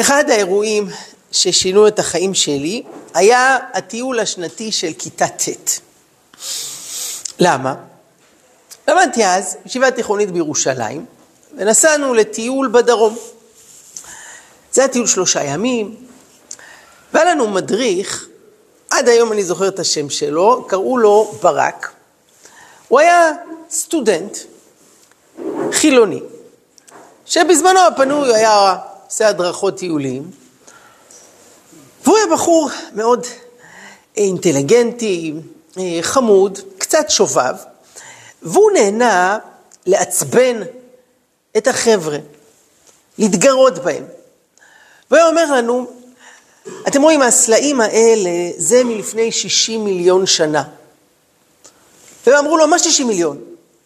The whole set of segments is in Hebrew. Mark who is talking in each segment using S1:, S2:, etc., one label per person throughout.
S1: אחד האירועים ששינו את החיים שלי היה הטיול השנתי של כיתה ט'. למה? למדתי אז ישיבה תיכונית בירושלים, ונסענו לטיול בדרום. זה היה טיול שלושה ימים, והיה לנו מדריך, עד היום אני זוכר את השם שלו, קראו לו ברק. הוא היה סטודנט חילוני, שבזמנו הפנוי היה עושה הדרכות טיולים, והוא היה בחור מאוד אינטליגנטי, חמוד, קצת שובב, והוא נהנה לעצבן את החבר'ה, להתגרות בהם. והוא אומר לנו, אתם רואים, הסלעים האלה זה מלפני 60 מיליון שנה. והם אמרו לו, מה 60 מיליון?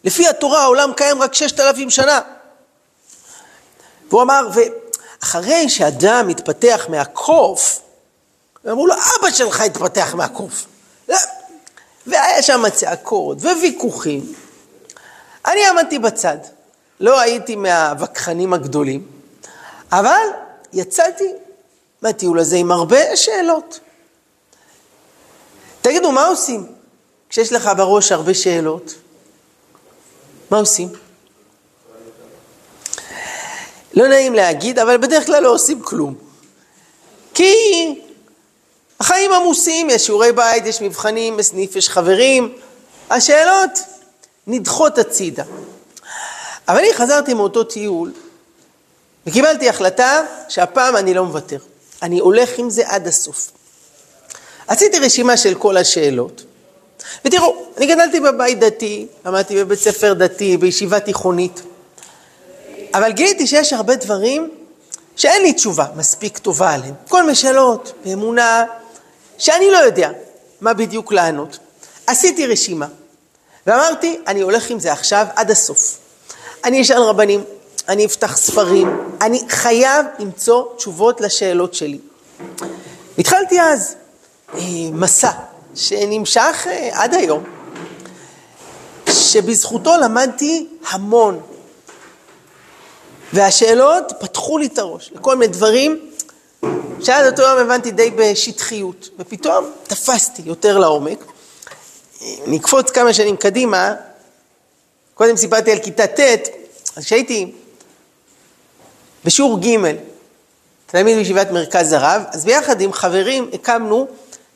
S1: לפי התורה העולם קיים רק 6,000 שנה. והוא אמר, ואחרי שאדם התפתח מהקוף, ואמרו לו, אבא שלך התפתח מהקוף. והיה שם צעקות וויכוחים. אני עמדתי בצד, לא הייתי מהווכחנים הגדולים, אבל יצאתי מהטיול הזה עם הרבה שאלות. תגידו, מה עושים כשיש לך בראש הרבה שאלות? מה עושים? לא נעים להגיד, אבל בדרך כלל לא עושים כלום. כי החיים עמוסים, יש שיעורי בית, יש מבחנים, בסניף יש חברים, השאלות נדחות הצידה. אבל אני חזרתי מאותו טיול וקיבלתי החלטה שהפעם אני לא מוותר. אני הולך עם זה עד הסוף. עשיתי רשימה של כל השאלות, ותראו, אני גדלתי בבית דתי, למדתי בבית ספר דתי, בישיבה תיכונית, אבל גיליתי שיש הרבה דברים שאין לי תשובה מספיק טובה עליהם. כל מיני שאלות באמונה, שאני לא יודע מה בדיוק לענות. עשיתי רשימה, ואמרתי, אני הולך עם זה עכשיו עד הסוף. אני אשאל רבנים, אני אפתח ספרים, אני חייב למצוא תשובות לשאלות שלי. התחלתי אז אה, מסע שנמשך אה, עד היום, שבזכותו למדתי המון. והשאלות פתחו לי את הראש לכל מיני דברים שעד אותו יום הבנתי די בשטחיות, ופתאום תפסתי יותר לעומק. נקפוץ כמה שנים קדימה, קודם סיפרתי על כיתה ט', אז כשהייתי בשיעור ג', תלמיד בישיבת מרכז הרב, אז ביחד עם חברים הקמנו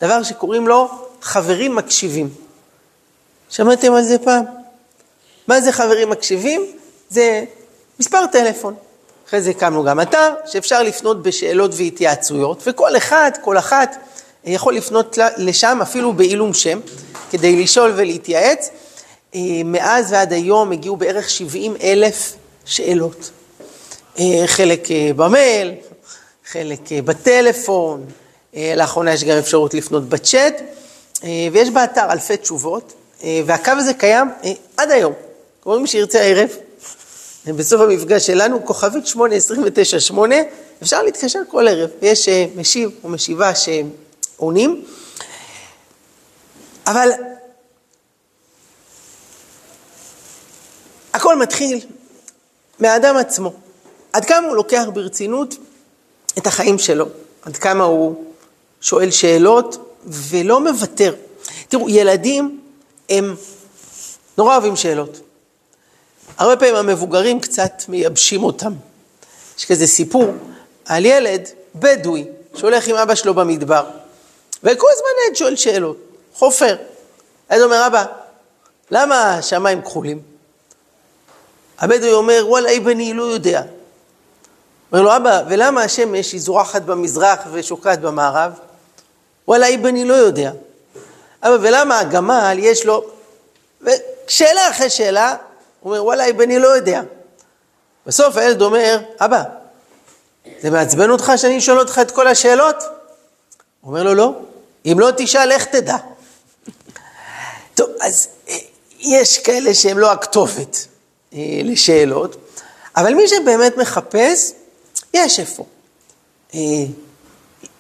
S1: דבר שקוראים לו חברים מקשיבים. שמעתם על זה פעם? מה זה חברים מקשיבים? זה מספר טלפון. אחרי זה הקמנו גם אתר שאפשר לפנות בשאלות והתייעצויות, וכל אחד, כל אחת, יכול לפנות לשם אפילו בעילום שם, כדי לשאול ולהתייעץ. אה, מאז ועד היום הגיעו בערך 70 אלף שאלות. אה, חלק אה, במייל, חלק בטלפון, לאחרונה יש גם אפשרות לפנות בצ'אט, ויש באתר אלפי תשובות, והקו הזה קיים עד היום. כל מי שירצה הערב, בסוף המפגש שלנו, כוכבית 8298, אפשר להתקשר כל ערב, ויש אה, משיב או משיבה שעונים. אבל הכל מתחיל מהאדם עצמו. עד כמה הוא לוקח ברצינות את החיים שלו, עד כמה הוא שואל שאלות ולא מוותר. תראו, ילדים הם נורא אוהבים שאלות. הרבה פעמים המבוגרים קצת מייבשים אותם. יש כזה סיפור על ילד בדואי שהולך עם אבא שלו במדבר, וכל הזמן הילד שואל שאלות, חופר. הילד אומר, אבא, למה השמיים כחולים? הבדואי אומר, וואלה, אבני לא יודע. אומר לו, אבא, ולמה השמש היא זורחת במזרח ושוקעת במערב? וואלה, אבני לא יודע. אבא, ולמה הגמל יש לו... ושאלה אחרי שאלה, אומר, וואלה, בני לא יודע. בסוף הילד אומר, אבא, זה מעצבן אותך שאני שואל אותך את כל השאלות? הוא אומר לו, לא. אם לא תשאל, איך תדע? טוב, אז אה, יש כאלה שהם לא הכתובת אה, לשאלות, אבל מי שבאמת מחפש, יש איפה. אה,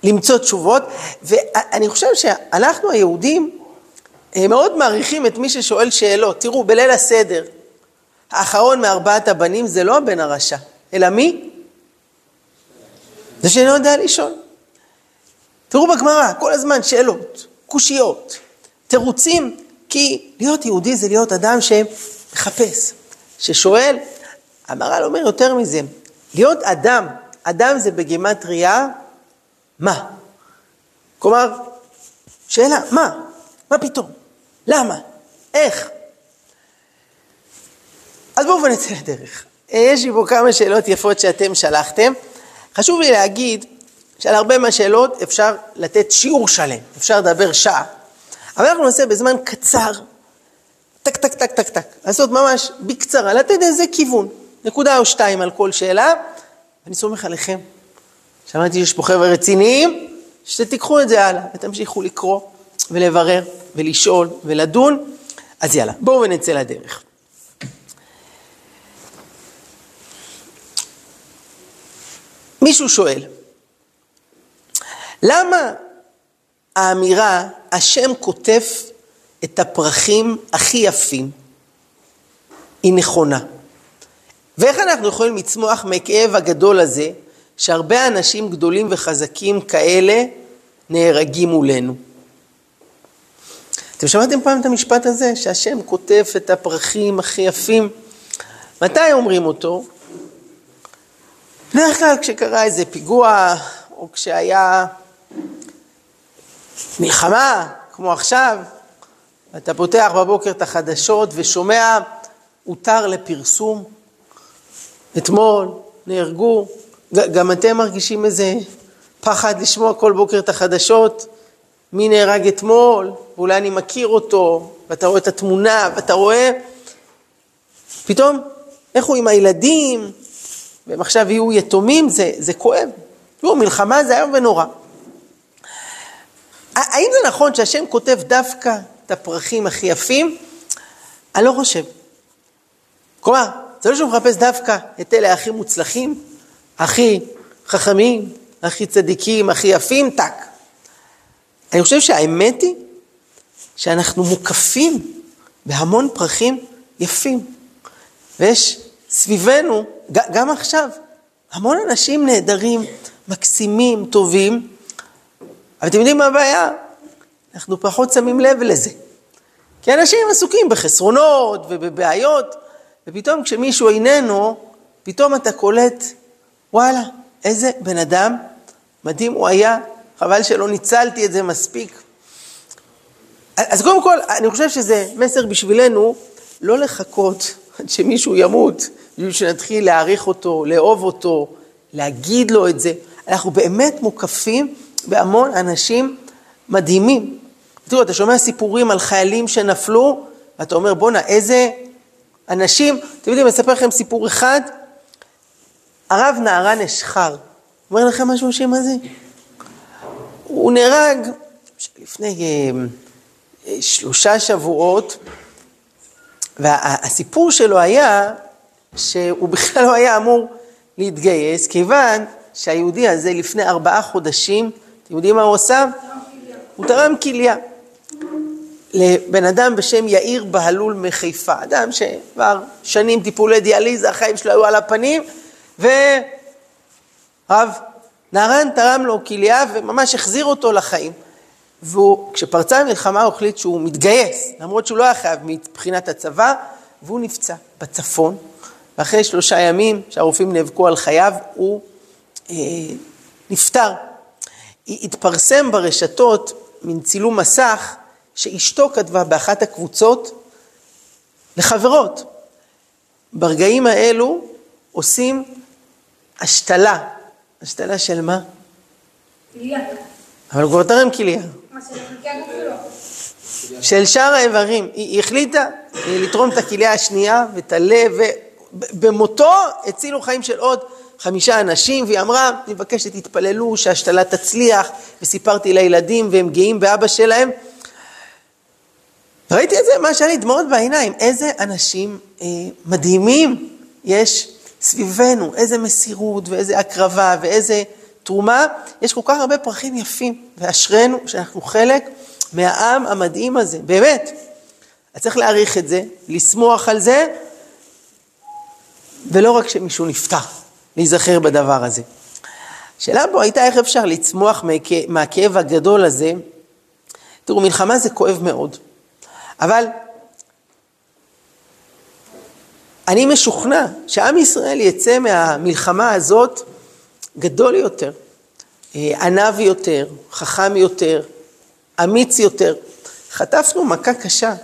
S1: למצוא תשובות, ואני חושב שאנחנו היהודים מאוד מעריכים את מי ששואל שאלות. תראו, בליל הסדר, האחרון מארבעת הבנים זה לא הבן הרשע, אלא מי? זה שאינו יודע לשאול. תראו בגמרא, כל הזמן שאלות, קושיות, תירוצים, כי להיות יהודי זה להיות אדם שמחפש, ששואל. המהר"ל אומר יותר מזה, להיות אדם, אדם זה בגימטריה, מה? כלומר, שאלה, מה? מה פתאום? למה? איך? אז בואו נצא לדרך. יש לי פה כמה שאלות יפות שאתם שלחתם. חשוב לי להגיד שעל הרבה מהשאלות אפשר לתת שיעור שלם, אפשר לדבר שעה. אבל אנחנו נעשה בזמן קצר, טק, טק, טק, טק, טק, לעשות ממש בקצרה, לתת איזה כיוון, נקודה או שתיים על כל שאלה, ואני סומך עליכם. שמעתי שיש פה חבר'ה רציניים, שתיקחו את זה הלאה ותמשיכו לקרוא ולברר ולשאול ולדון. אז יאללה, בואו ונצא לדרך. מישהו שואל, למה האמירה, השם כותף את הפרחים הכי יפים, היא נכונה? ואיך אנחנו יכולים לצמוח מהכאב הגדול הזה, שהרבה אנשים גדולים וחזקים כאלה נהרגים מולנו? אתם שמעתם פעם את המשפט הזה, שהשם כותף את הפרחים הכי יפים? מתי אומרים אותו? בדרך כלל כשקרה איזה פיגוע, או כשהיה מלחמה, כמו עכשיו, אתה פותח בבוקר את החדשות ושומע, הותר לפרסום. אתמול נהרגו, גם אתם מרגישים איזה פחד לשמוע כל בוקר את החדשות, מי נהרג אתמול, ואולי אני מכיר אותו, ואתה רואה את התמונה, ואתה רואה, פתאום, איך הוא עם הילדים, והם עכשיו יהיו יתומים, זה, זה כואב. תראו, מלחמה זה איום ונורא. האם זה נכון שהשם כותב דווקא את הפרחים הכי יפים? אני לא חושב. כלומר, זה לא שהוא מחפש דווקא את אלה הכי מוצלחים, הכי חכמים, הכי צדיקים, הכי יפים, טאק. אני חושב שהאמת היא שאנחנו מוקפים בהמון פרחים יפים. ויש סביבנו, גם עכשיו, המון אנשים נהדרים, מקסימים, טובים, אבל אתם יודעים מה הבעיה? אנחנו פחות שמים לב לזה. כי אנשים עסוקים בחסרונות ובבעיות, ופתאום כשמישהו איננו, פתאום אתה קולט, וואלה, איזה בן אדם מדהים הוא היה, חבל שלא ניצלתי את זה מספיק. אז קודם כל, אני חושב שזה מסר בשבילנו לא לחכות עד שמישהו ימות, בשביל שנתחיל להעריך אותו, לאהוב אותו, להגיד לו את זה. אנחנו באמת מוקפים בהמון אנשים מדהימים. תראו, אתה שומע סיפורים על חיילים שנפלו, ואתה אומר, בואנה, איזה אנשים, אתם יודעים, אני אספר לכם סיפור אחד. הרב נהרן אשחר, אומר לכם משהו השם הזה? הוא נהרג לפני אה, שלושה שבועות, והסיפור שלו היה שהוא בכלל לא היה אמור להתגייס, כיוון שהיהודי הזה לפני ארבעה חודשים, אתם יודעים מה הוא עושה? הוא תרם כליה. לבן אדם בשם יאיר בהלול מחיפה, אדם שכבר שנים טיפולי דיאליזה, החיים שלו היו על הפנים, ורב נהרן תרם לו כליה וממש החזיר אותו לחיים. וכשפרצה המלחמה הוא החליט שהוא מתגייס, למרות שהוא לא היה חייב מבחינת הצבא, והוא נפצע בצפון, ואחרי שלושה ימים שהרופאים נאבקו על חייו, הוא אה, נפטר. התפרסם ברשתות מין צילום מסך שאשתו כתבה באחת הקבוצות לחברות. ברגעים האלו עושים השתלה. השתלה של מה?
S2: כליה.
S1: אבל הוא כבר תרם כליה. של שאר האיברים. היא החליטה לתרום את הכליה השנייה ואת הלב, ובמותו הצילו חיים של עוד חמישה אנשים, והיא אמרה, אני מבקש שתתפללו שההשתלה תצליח, וסיפרתי לילדים והם גאים באבא שלהם. ראיתי את זה, מה שהיה לי דמעות בעיניים, איזה אנשים אה, מדהימים יש סביבנו, איזה מסירות ואיזה הקרבה ואיזה תרומה, יש כל כך הרבה פרחים יפים, ואשרינו שאנחנו חלק מהעם המדהים הזה, באמת. אז צריך להעריך את זה, לשמוח על זה, ולא רק שמישהו נפתח, להיזכר בדבר הזה. השאלה פה הייתה איך אפשר לצמוח מהכאב הגדול הזה. תראו, מלחמה זה כואב מאוד, אבל אני משוכנע שעם ישראל יצא מהמלחמה הזאת גדול יותר, אה, ענב יותר, חכם יותר, אמיץ יותר. חטפנו מכה קשה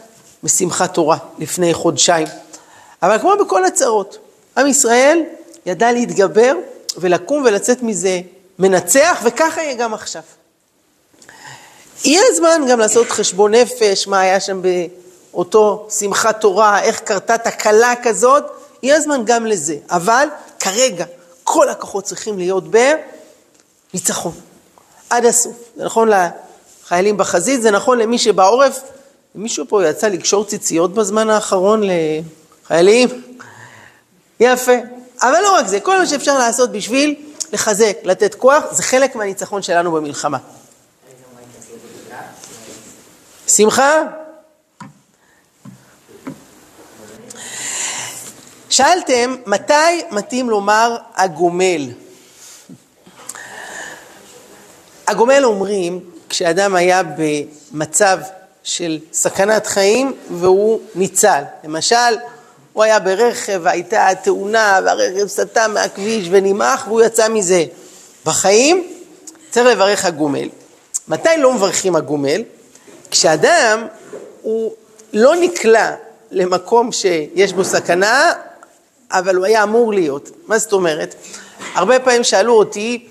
S1: בשמחת תורה לפני חודשיים, אבל כמו בכל הצרות, עם ישראל ידע להתגבר ולקום ולצאת מזה מנצח, וככה יהיה גם עכשיו. יהיה זמן גם לעשות חשבון נפש, מה היה שם באותו שמחת תורה, איך קרתה תקלה כזאת, יהיה זמן גם לזה. אבל כרגע כל הכוחות צריכים להיות בניצחון, עד הסוף. זה נכון לחיילים בחזית, זה נכון למי שבעורף. מישהו פה יצא לקשור ציציות בזמן האחרון לחיילים? יפה. אבל לא רק זה, כל מה שאפשר לעשות בשביל לחזק, לתת כוח, זה חלק מהניצחון שלנו במלחמה. שמחה? שאלתם, מתי מתאים לומר הגומל? הגומל אומרים, כשאדם היה במצב של סכנת חיים והוא ניצל. למשל, הוא היה ברכב, הייתה תאונה והרכב סטה מהכביש ונמעך והוא יצא מזה. בחיים צריך לברך הגומל. מתי לא מברכים הגומל? כשאדם הוא לא נקלע למקום שיש בו סכנה, אבל הוא היה אמור להיות. מה זאת אומרת? הרבה פעמים שאלו אותי,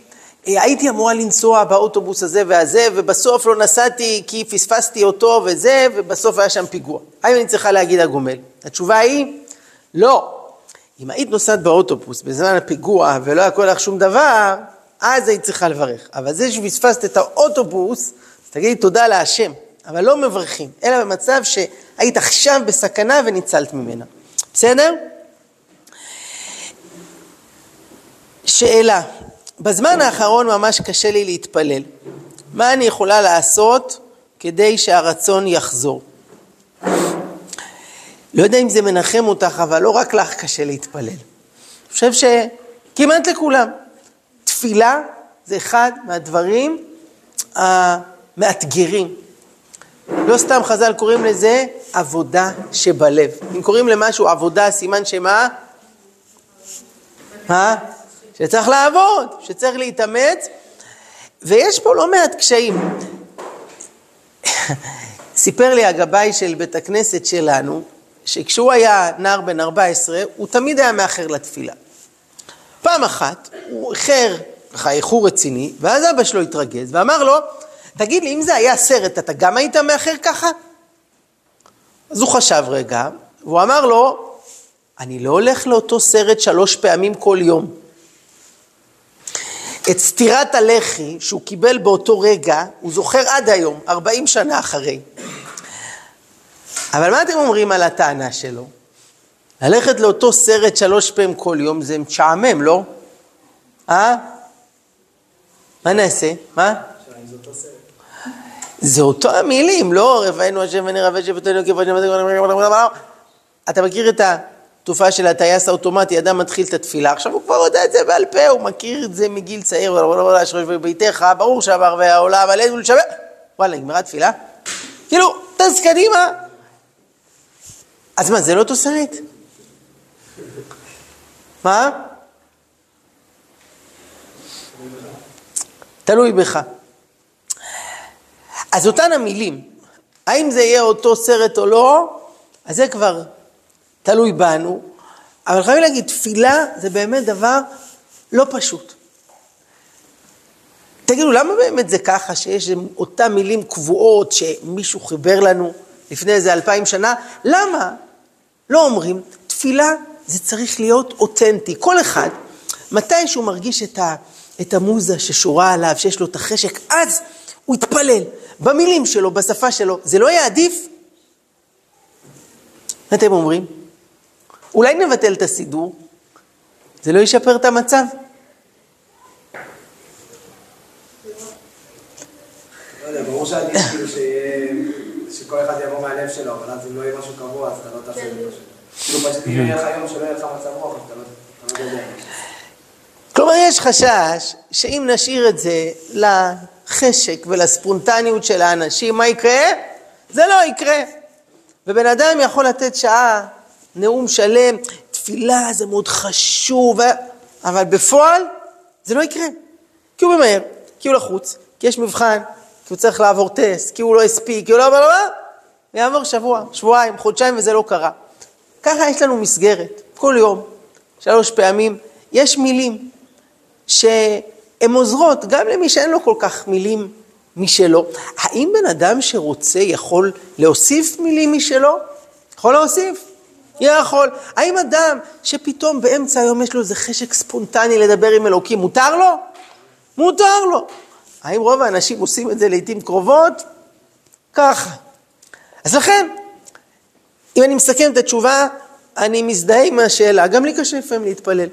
S1: אה, הייתי אמורה לנסוע באוטובוס הזה והזה, ובסוף לא נסעתי כי פספסתי אותו וזה, ובסוף היה שם פיגוע. האם אני צריכה להגיד הגומל? התשובה היא, לא. אם היית נוסעת באוטובוס בזמן הפיגוע ולא היה קורה לך שום דבר, אז היית צריכה לברך. אבל זה שפספסת את האוטובוס, אז תגידי תודה להשם. אבל לא מברכים, אלא במצב שהיית עכשיו בסכנה וניצלת ממנה. בסדר? שאלה, בזמן האחרון ממש קשה לי להתפלל. מה אני יכולה לעשות כדי שהרצון יחזור? לא יודע אם זה מנחם אותך, אבל לא רק לך קשה להתפלל. אני חושב שכמעט לכולם. תפילה זה אחד מהדברים המאתגרים. לא סתם חז"ל קוראים לזה עבודה שבלב. אם קוראים למשהו עבודה, סימן שמה? מה? שצריך לעבוד, שצריך להתאמץ, ויש פה לא מעט קשיים. סיפר לי הגבאי של בית הכנסת שלנו, שכשהוא היה נער בן 14, הוא תמיד היה מאחר לתפילה. פעם אחת הוא איחר, ככה איחור רציני, ואז אבא שלו התרגז ואמר לו, תגיד לי, אם זה היה סרט, אתה גם היית מאחר ככה? אז הוא חשב רגע, והוא אמר לו, אני לא הולך לאותו סרט שלוש פעמים כל יום. את סטירת הלחי שהוא קיבל באותו רגע, הוא זוכר עד היום, 40 שנה אחרי. אבל מה אתם אומרים על הטענה שלו? ללכת לאותו סרט שלוש פעמים כל יום זה משעמם, לא? אה? מה נעשה? מה? זה אותו המילים, לא רפאנו השם ונראה שבתנו כיוון אתה מכיר את התופעה של הטייס האוטומטי, אדם מתחיל את התפילה, עכשיו הוא כבר יודע את זה בעל פה, הוא מכיר את זה מגיל צעיר, אשרי בביתך, ברור שעבר והעולם עלינו לשבח, וואלה, נגמרה תפילה? כאילו, טס קדימה. אז מה, זה לא סרט? מה? תלוי בך. אז אותן המילים, האם זה יהיה אותו סרט או לא, אז זה כבר תלוי בנו, אבל חייבים להגיד, תפילה זה באמת דבר לא פשוט. תגידו, למה באמת זה ככה שיש אותן מילים קבועות שמישהו חיבר לנו לפני איזה אלפיים שנה? למה לא אומרים, תפילה זה צריך להיות אותנטי. כל אחד, מתי שהוא מרגיש את, ה, את המוזה ששורה עליו, שיש לו את החשק, אז הוא יתפלל. במילים שלו, בשפה שלו, זה לא יהיה עדיף? מה אתם אומרים? אולי נבטל את הסידור? זה לא ישפר את המצב?
S2: לא ברור שעדיף כאילו שכל אחד יבוא מהלב שלו, אבל אז אם לא יהיה משהו קבוע, אז אתה לא תעשה את זה פשוט. כאילו פשוט יהיה לך יום שלא יהיה לך מצב רוח, אתה לא יודע.
S1: כלומר, יש חשש שאם נשאיר את זה לחשק ולספונטניות של האנשים, מה יקרה? זה לא יקרה. ובן אדם יכול לתת שעה, נאום שלם, תפילה זה מאוד חשוב, אבל בפועל זה לא יקרה. כי הוא ממהר, כי הוא לחוץ, כי יש מבחן, כי הוא צריך לעבור טסט, כי הוא לא הספיק, כי הוא לא... לא, לא, ויעבור שבוע, שבועיים, חודשיים וזה לא קרה. ככה יש לנו מסגרת, כל יום, שלוש פעמים. יש מילים שהן עוזרות גם למי שאין לו כל כך מילים משלו. האם בן אדם שרוצה יכול להוסיף מילים משלו? יכול להוסיף. יכול. האם אדם שפתאום באמצע היום יש לו איזה חשק ספונטני לדבר עם אלוקים, מותר לו? מותר לו. האם רוב האנשים עושים את זה לעיתים קרובות? ככה. אז לכן, אם אני מסכם את התשובה, אני מזדהה עם השאלה, גם לי קשה לפעמים להתפלל.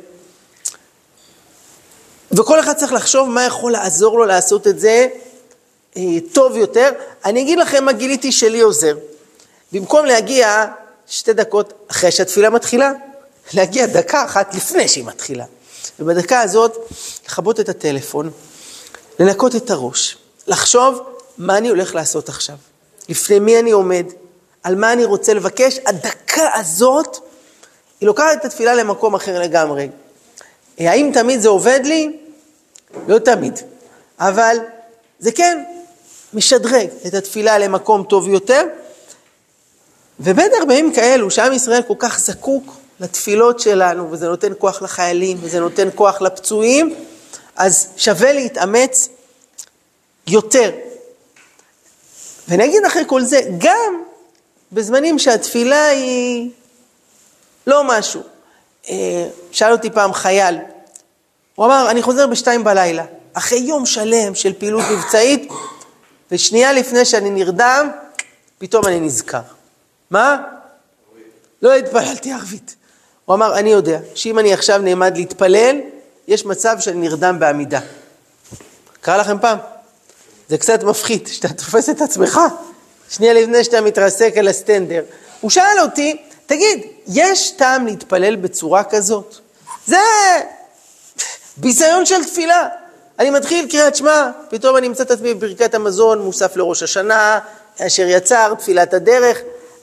S1: וכל אחד צריך לחשוב מה יכול לעזור לו לעשות את זה אה, טוב יותר. אני אגיד לכם מה גיליתי שלי עוזר. במקום להגיע שתי דקות אחרי שהתפילה מתחילה, להגיע דקה אחת לפני שהיא מתחילה. ובדקה הזאת, לכבות את הטלפון, לנקות את הראש, לחשוב מה אני הולך לעשות עכשיו, לפני מי אני עומד, על מה אני רוצה לבקש, הדקה הזאת, היא לוקחת את התפילה למקום אחר לגמרי. האם תמיד זה עובד לי? לא תמיד. אבל זה כן משדרג את התפילה למקום טוב יותר. ובטח בימים כאלו, שעם ישראל כל כך זקוק לתפילות שלנו, וזה נותן כוח לחיילים, וזה נותן כוח לפצועים, אז שווה להתאמץ יותר. ואני אגיד אחרי כל זה, גם בזמנים שהתפילה היא לא משהו. אה, שאל אותי פעם חייל, הוא אמר, אני חוזר בשתיים בלילה, אחרי יום שלם של פעילות מבצעית, ושנייה לפני שאני נרדם, פתאום אני נזכר. מה? לא התפללתי ערבית. הוא אמר, אני יודע שאם אני עכשיו נעמד להתפלל, יש מצב שאני נרדם בעמידה. קרה לכם פעם? זה קצת מפחיד, שאתה תופס את עצמך, שנייה לפני שאתה מתרסק על הסטנדר. הוא שאל אותי, תגיד, יש טעם להתפלל בצורה כזאת? זה ביזיון של תפילה. אני מתחיל קריאת שמע, פתאום אני אמצא את עצמי בברכת המזון, מוסף לראש השנה, אשר יצר, תפילת הדרך.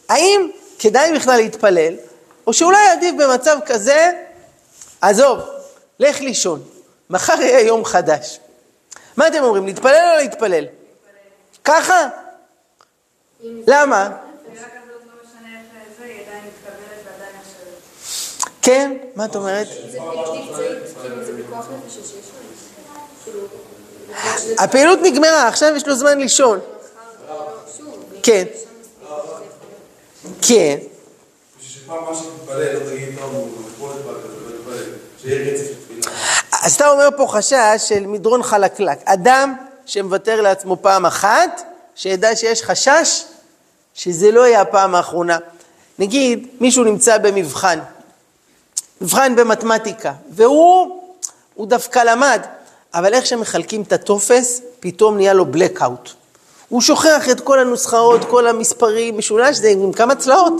S1: האם כדאי בכלל להתפלל, או שאולי עדיף במצב כזה, עזוב, לך לישון, מחר יהיה יום חדש. מה אתם אומרים, להתפלל או להתפלל? ככה? למה? כן, מה את אומרת? הפעילות נגמרה, עכשיו יש לו זמן לישון. כן. כן. אז אתה אומר פה חשש של מדרון חלקלק. אדם שמוותר לעצמו פעם אחת, שידע שיש חשש שזה לא יהיה הפעם האחרונה. נגיד, מישהו נמצא במבחן, מבחן במתמטיקה, והוא הוא דווקא למד, אבל איך שמחלקים את הטופס, פתאום נהיה לו blackout. הוא שוכח את כל הנוסחאות, כל המספרים, משולש, זה עם כמה צלעות,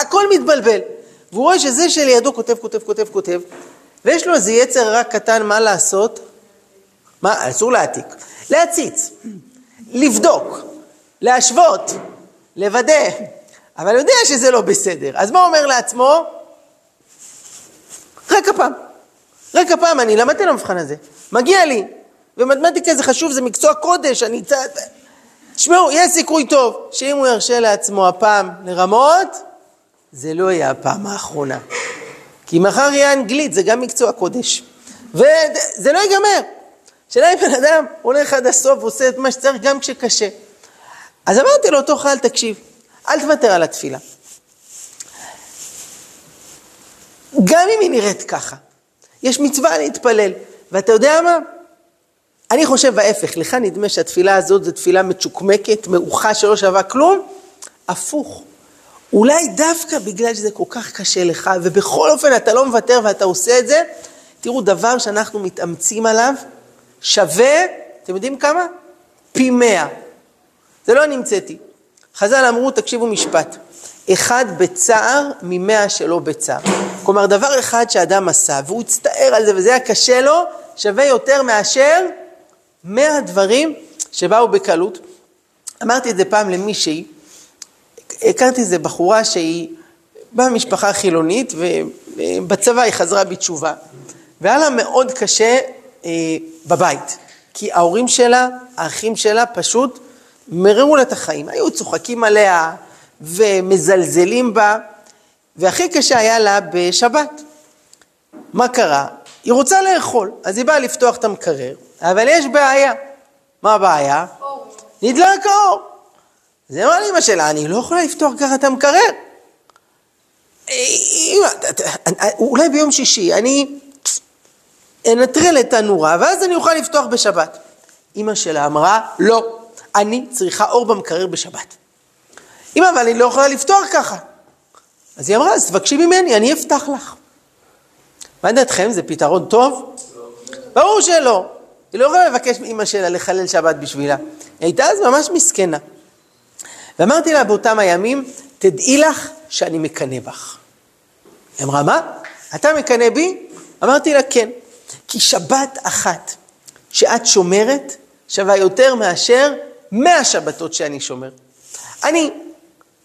S1: הכל מתבלבל. והוא רואה שזה שלידו כותב, כותב, כותב, כותב, ויש לו איזה יצר רק קטן, מה לעשות? מה, אסור להעתיק. להציץ, לבדוק, להשוות, לוודא, אבל יודע שזה לא בסדר. אז מה אומר לעצמו? רק הפעם. רק הפעם, אני למדתי למבחן הזה, מגיע לי. ומתמטיקה זה חשוב, זה מקצוע קודש, אני... תשמעו, יש סיכוי טוב שאם הוא ירשה לעצמו הפעם לרמות, זה לא יהיה הפעם האחרונה. כי מחר יהיה אנגלית, זה גם מקצוע קודש. וזה לא ייגמר. שאלה אם בן אדם הולך עד הסוף ועושה את מה שצריך גם כשקשה. אז אמרתי לאותו חייל, תקשיב, אל תוותר על התפילה. גם אם היא נראית ככה, יש מצווה להתפלל. ואתה יודע מה? אני חושב ההפך, לך נדמה שהתפילה הזאת זו תפילה מצ'וקמקת, מעוכה, שלא שווה כלום? הפוך. אולי דווקא בגלל שזה כל כך קשה לך, ובכל אופן אתה לא מוותר ואתה עושה את זה, תראו, דבר שאנחנו מתאמצים עליו, שווה, אתם יודעים כמה? פי מאה. זה לא אני המצאתי. חז"ל אמרו, תקשיבו משפט, אחד בצער ממאה שלא בצער. כלומר, דבר אחד שאדם עשה, והוא הצטער על זה וזה היה קשה לו, שווה יותר מאשר מאה דברים שבאו בקלות. אמרתי את זה פעם למישהי, הכרתי איזה בחורה שהיא באה ממשפחה חילונית ובצבא היא חזרה בתשובה. והיה לה מאוד קשה אה, בבית, כי ההורים שלה, האחים שלה פשוט מררו לה את החיים, היו צוחקים עליה ומזלזלים בה, והכי קשה היה לה בשבת. מה קרה? היא רוצה לאכול, אז היא באה לפתוח את המקרר, אבל יש בעיה. מה הבעיה? נדלק האור. אז היא לאמא שלה, אני לא יכולה לפתוח ככה את המקרר. אמא, אולי ביום שישי, אני אנטרל את הנורה, ואז אני אוכל לפתוח בשבת. אמא שלה אמרה, לא, אני צריכה אור במקרר בשבת. אמא, אבל אני לא יכולה לפתוח ככה. אז היא אמרה, אז תבקשי ממני, אני אפתח לך. מה דעתכם, זה פתרון טוב? ברור שלא. היא לא יכולה לבקש מאמא שלה לחלל שבת בשבילה. היא הייתה אז ממש מסכנה. ואמרתי לה באותם הימים, תדעי לך שאני מקנא בך. היא אמרה, מה? אתה מקנא בי? אמרתי לה, כן. כי שבת אחת שאת שומרת שווה יותר מאשר מאה שבתות שאני שומר. אני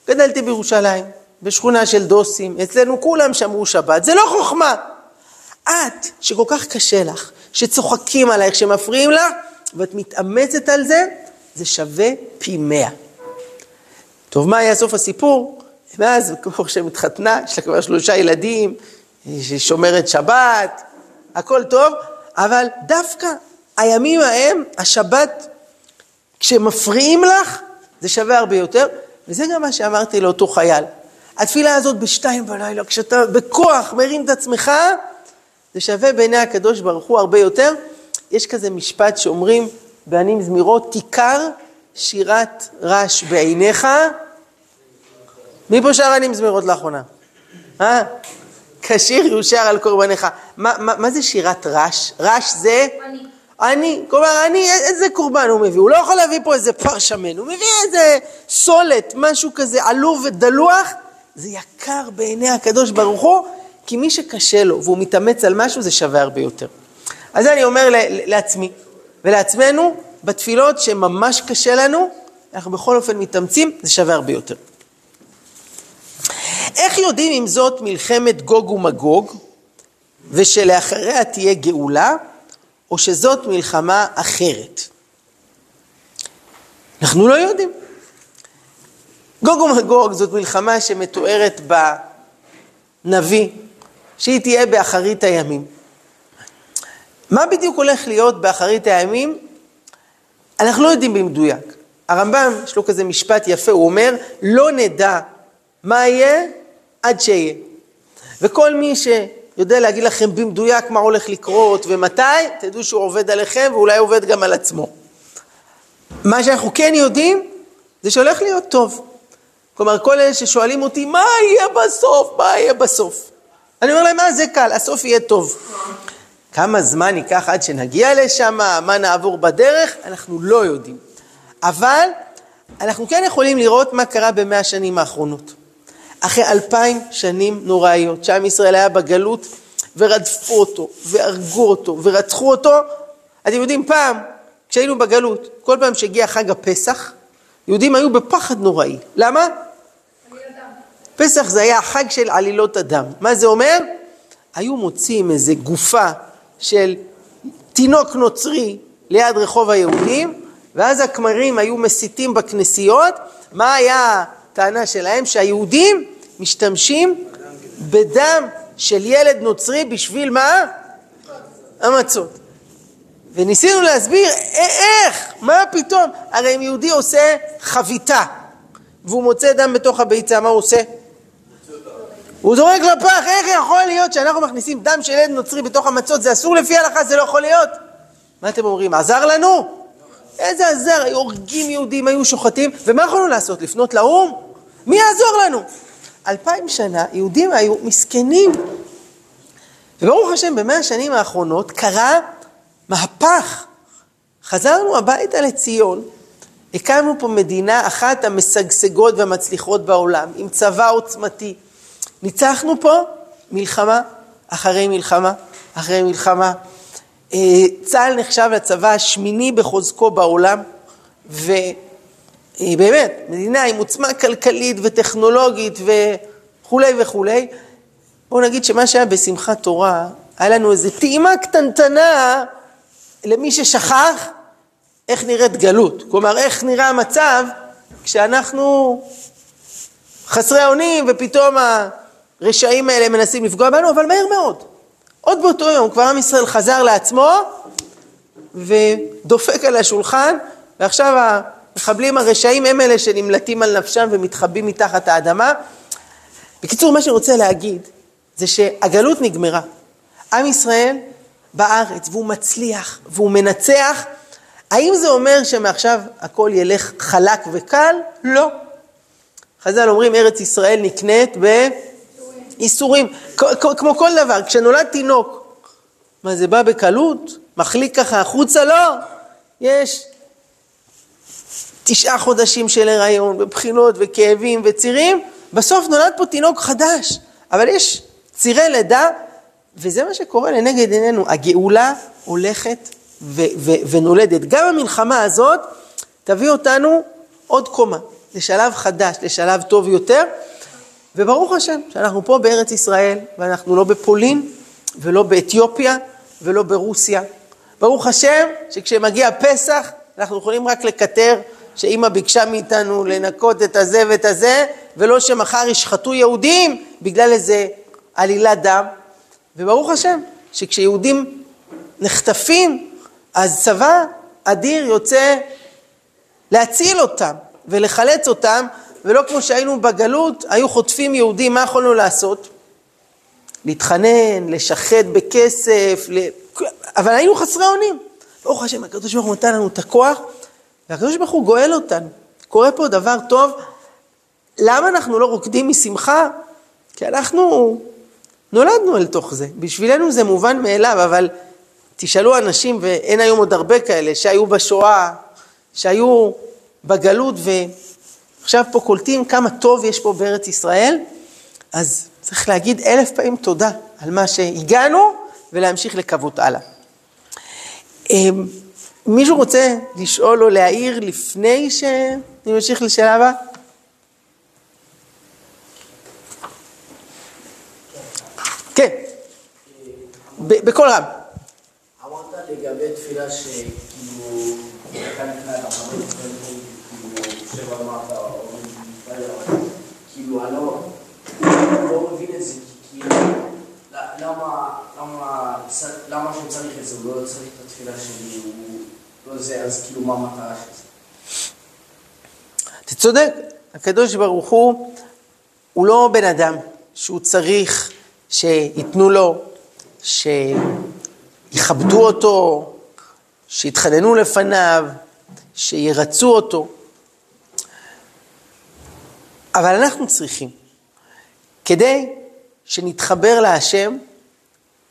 S1: גדלתי בירושלים, בשכונה של דוסים, אצלנו כולם שמרו שבת, זה לא חוכמה. את, שכל כך קשה לך, שצוחקים עלייך, שמפריעים לך, ואת מתאמצת על זה, זה שווה פי מאה. טוב, מה היה סוף הסיפור? מאז, כמו שהם התחתנה, יש לה כבר שלושה ילדים, היא שומרת שבת, הכל טוב, אבל דווקא הימים ההם, השבת, כשמפריעים לך, זה שווה הרבה יותר, וזה גם מה שאמרתי לאותו חייל. התפילה הזאת בשתיים בלילה, כשאתה בכוח מרים את עצמך, זה שווה בעיני הקדוש ברוך הוא הרבה יותר. יש כזה משפט שאומרים בענים זמירות, כיכר שירת רש בעיניך. מי פה שר ענים זמירות לאחרונה? אה? כשיר יושר על קורבניך. מה, מה, מה זה שירת רש? רש זה? אני. אני, כלומר, אני, איזה קורבן הוא מביא? הוא לא יכול להביא פה איזה פר שמן, הוא מביא איזה סולת, משהו כזה עלוב ודלוח, זה יקר בעיני הקדוש ברוך הוא, כי מי שקשה לו והוא מתאמץ על משהו, זה שווה הרבה יותר. אז אני אומר לעצמי ולעצמנו, בתפילות שממש קשה לנו, אנחנו בכל אופן מתאמצים, זה שווה הרבה יותר. איך יודעים אם זאת מלחמת גוג ומגוג, ושלאחריה תהיה גאולה, או שזאת מלחמה אחרת? אנחנו לא יודעים. גוג ומגוג זאת מלחמה שמתוארת בנביא, שהיא תהיה באחרית הימים. מה בדיוק הולך להיות באחרית הימים? אנחנו לא יודעים במדויק. הרמב"ם, יש לו כזה משפט יפה, הוא אומר, לא נדע מה יהיה עד שיהיה. וכל מי שיודע להגיד לכם במדויק מה הולך לקרות ומתי, תדעו שהוא עובד עליכם ואולי עובד גם על עצמו. מה שאנחנו כן יודעים, זה שהולך להיות טוב. כלומר, כל אלה ששואלים אותי, מה יהיה בסוף? מה יהיה בסוף? אני אומר להם, מה זה קל, הסוף יהיה טוב. כמה זמן ייקח עד שנגיע לשם, מה נעבור בדרך, אנחנו לא יודעים. אבל אנחנו כן יכולים לראות מה קרה במאה השנים האחרונות. אחרי אלפיים שנים נוראיות, שעם ישראל היה בגלות ורדפו אותו, והרגו אותו, ורצחו אותו. אתם יודעים, פעם, כשהיינו בגלות, כל פעם שהגיע חג הפסח, יהודים היו בפחד נוראי. למה? פסח זה היה החג של עלילות הדם. מה זה אומר? היו מוצאים איזה גופה של תינוק נוצרי ליד רחוב היהודים, ואז הכמרים היו מסיתים בכנסיות. מה היה הטענה שלהם? שהיהודים משתמשים בדם של ילד נוצרי בשביל מה? המצות. וניסינו להסביר איך, מה פתאום, הרי אם יהודי עושה חביתה והוא מוצא דם בתוך הביצה, מה הוא עושה? הוא זורק לפח, איך יכול להיות שאנחנו מכניסים דם של ילד נוצרי בתוך המצות, זה אסור לפי ההלכה, זה לא יכול להיות. מה אתם אומרים, עזר לנו? איזה עזר, היו הורגים יהודים, היו שוחטים, ומה יכולנו לעשות, לפנות לאו"ם? מי יעזור לנו? אלפיים שנה יהודים היו מסכנים. וברוך השם, במאה השנים האחרונות קרה מהפך. חזרנו הביתה לציון, הקמנו פה מדינה אחת המשגשגות והמצליחות בעולם, עם צבא עוצמתי. ניצחנו פה מלחמה אחרי מלחמה אחרי מלחמה. אה, צה"ל נחשב לצבא השמיני בחוזקו בעולם, ובאמת, מדינה עם עוצמה כלכלית וטכנולוגית וכולי וכולי. בואו נגיד שמה שהיה בשמחת תורה, היה לנו איזו טעימה קטנטנה למי ששכח איך נראית גלות. כלומר, איך נראה המצב כשאנחנו חסרי אונים ופתאום הרשעים האלה מנסים לפגוע בנו, אבל מהר מאוד. עוד באותו יום כבר עם ישראל חזר לעצמו ודופק על השולחן, ועכשיו המחבלים הרשעים הם אלה שנמלטים על נפשם ומתחבאים מתחת האדמה. בקיצור, מה שאני רוצה להגיד זה שהגלות נגמרה. עם ישראל בארץ והוא מצליח והוא מנצח. האם זה אומר שמעכשיו הכל ילך חלק וקל? לא. חז"ל אומרים ארץ ישראל נקנית בייסורים, כמו כל דבר, כשנולד תינוק, מה זה בא בקלות? מחליק ככה החוצה? לא, יש תשעה חודשים של הריון ובחינות וכאבים וצירים, בסוף נולד פה תינוק חדש, אבל יש צירי לידה, וזה מה שקורה לנגד עינינו, הגאולה הולכת ו- ו- ונולדת. גם המלחמה הזאת תביא אותנו עוד קומה. לשלב חדש, לשלב טוב יותר. וברוך השם שאנחנו פה בארץ ישראל, ואנחנו לא בפולין, ולא באתיופיה, ולא ברוסיה. ברוך השם שכשמגיע פסח, אנחנו יכולים רק לקטר שאימא ביקשה מאיתנו לנקות את הזה ואת הזה, ולא שמחר ישחטו יהודים בגלל איזה עלילת דם. וברוך השם שכשיהודים נחטפים, אז צבא אדיר יוצא להציל אותם. ולחלץ אותם, ולא כמו שהיינו בגלות, היו חוטפים יהודים, מה יכולנו לעשות? להתחנן, לשחט בכסף, ל... אבל היינו חסרי אונים. ברוך השם, הקדוש ברוך הוא נתן לנו את הכוח, והקדוש ברוך הוא גואל אותנו. קורה פה דבר טוב. למה אנחנו לא רוקדים משמחה? כי אנחנו נולדנו אל תוך זה. בשבילנו זה מובן מאליו, אבל תשאלו אנשים, ואין היום עוד הרבה כאלה, שהיו בשואה, שהיו בגלות ועכשיו פה קולטים כמה טוב יש פה בארץ ישראל, אז צריך להגיד אלף פעמים תודה על מה שהגענו ולהמשיך לקוות הלאה. אמ, מישהו רוצה לשאול או להעיר לפני שאני ממשיך לשאלה הבאה? כן, בקול רם.
S2: אמרת לגבי תפילה שכאילו, כאילו, אני לא, לא מבין את זה, כאילו, למה שהוא צריך את זה, הוא לא צריך את התפילה שלי, הוא לא זה, אז כאילו, מה המטרה של זה?
S1: אתה צודק, הקדוש ברוך הוא, הוא לא בן אדם שהוא צריך שייתנו לו, שיכבדו אותו, שיתחננו לפניו, שירצו אותו. אבל אנחנו צריכים, כדי שנתחבר להשם,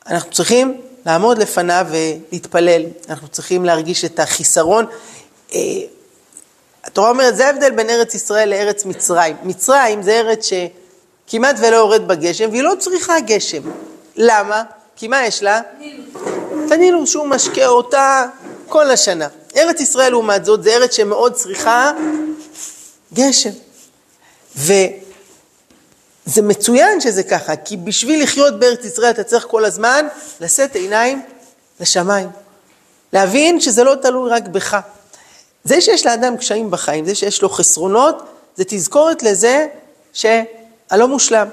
S1: אנחנו צריכים לעמוד לפניו ולהתפלל, אנחנו צריכים להרגיש את החיסרון. אה, התורה אומרת, זה ההבדל בין ארץ ישראל לארץ מצרים. מצרים זה ארץ שכמעט ולא יורד בגשם, והיא לא צריכה גשם. למה? כי מה יש לה? הנילוס שהוא משקה אותה כל השנה. ארץ ישראל לעומת זאת, זה ארץ שמאוד צריכה גשם. וזה מצוין שזה ככה, כי בשביל לחיות בארץ ישראל אתה צריך כל הזמן לשאת עיניים לשמיים. להבין שזה לא תלוי רק בך. זה שיש לאדם קשיים בחיים, זה שיש לו חסרונות, זה תזכורת לזה שהלא מושלם,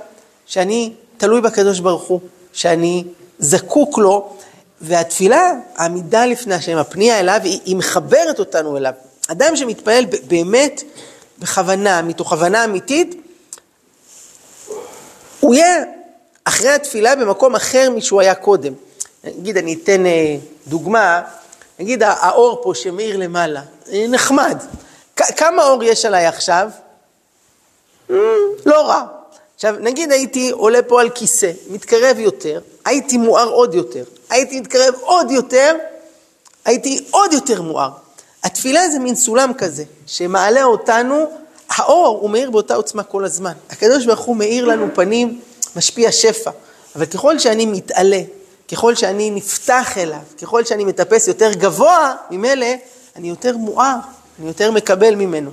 S1: שאני תלוי בקדוש ברוך הוא, שאני זקוק לו, והתפילה, העמידה לפני השם, הפנייה אליו, היא, היא מחברת אותנו אליו. אדם שמתפלל באמת בכוונה, מתוך הבנה אמיתית, הוא יהיה אחרי התפילה במקום אחר משהוא היה קודם. נגיד, אני אתן אה, דוגמה, נגיד האור פה שמאיר למעלה, אה, נחמד. כמה אור יש עליי עכשיו? לא רע. עכשיו, נגיד הייתי עולה פה על כיסא, מתקרב יותר, הייתי מואר עוד יותר, הייתי מתקרב עוד יותר, הייתי עוד יותר מואר. התפילה זה מין סולם כזה, שמעלה אותנו, האור הוא מאיר באותה עוצמה כל הזמן. הקדוש ברוך הוא מאיר לנו פנים, משפיע שפע. אבל ככל שאני מתעלה ככל שאני נפתח אליו, ככל שאני מטפס יותר גבוה, ממילא אני יותר מואר, אני יותר מקבל ממנו.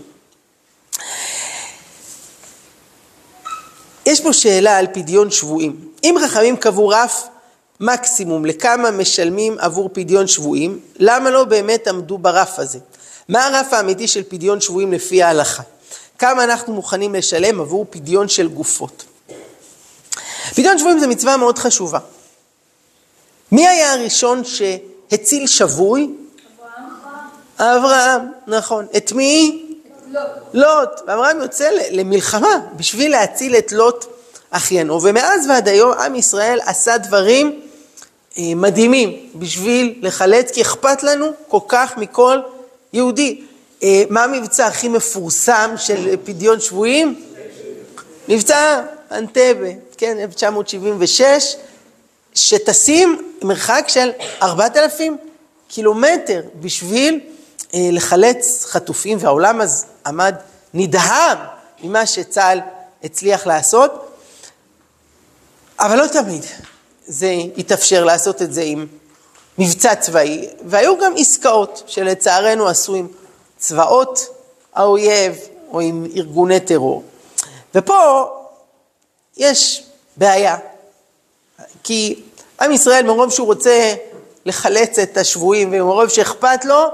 S1: יש פה שאלה על פדיון שבויים. אם חכמים קבעו רף מקסימום לכמה משלמים עבור פדיון שבויים, למה לא באמת עמדו ברף הזה? מה הרף האמיתי של פדיון שבויים לפי ההלכה? כמה אנחנו מוכנים לשלם עבור פדיון של גופות? פדיון שבויים זה מצווה מאוד חשובה. מי היה הראשון שהציל שבוי? אברהם. אברהם, נכון. את מי? לוט. ואברהם יוצא למלחמה בשביל להציל את לוט אחיינו. ומאז ועד היום עם ישראל עשה דברים מדהימים בשביל לחלץ, כי אכפת לנו כל כך מכל יהודי. אה, מה המבצע הכי מפורסם של פדיון שבויים? מבצע אנטבה, כן, 1976, שטסים מרחק של 4,000 קילומטר בשביל אה, לחלץ חטופים, והעולם אז עמד נדהם ממה שצה"ל הצליח לעשות, אבל לא תמיד זה התאפשר לעשות את זה עם מבצע צבאי, והיו גם עסקאות שלצערנו עשו עם צבאות האויב או עם ארגוני טרור. ופה יש בעיה, כי עם ישראל מרוב שהוא רוצה לחלץ את השבויים ומרוב שאכפת לו,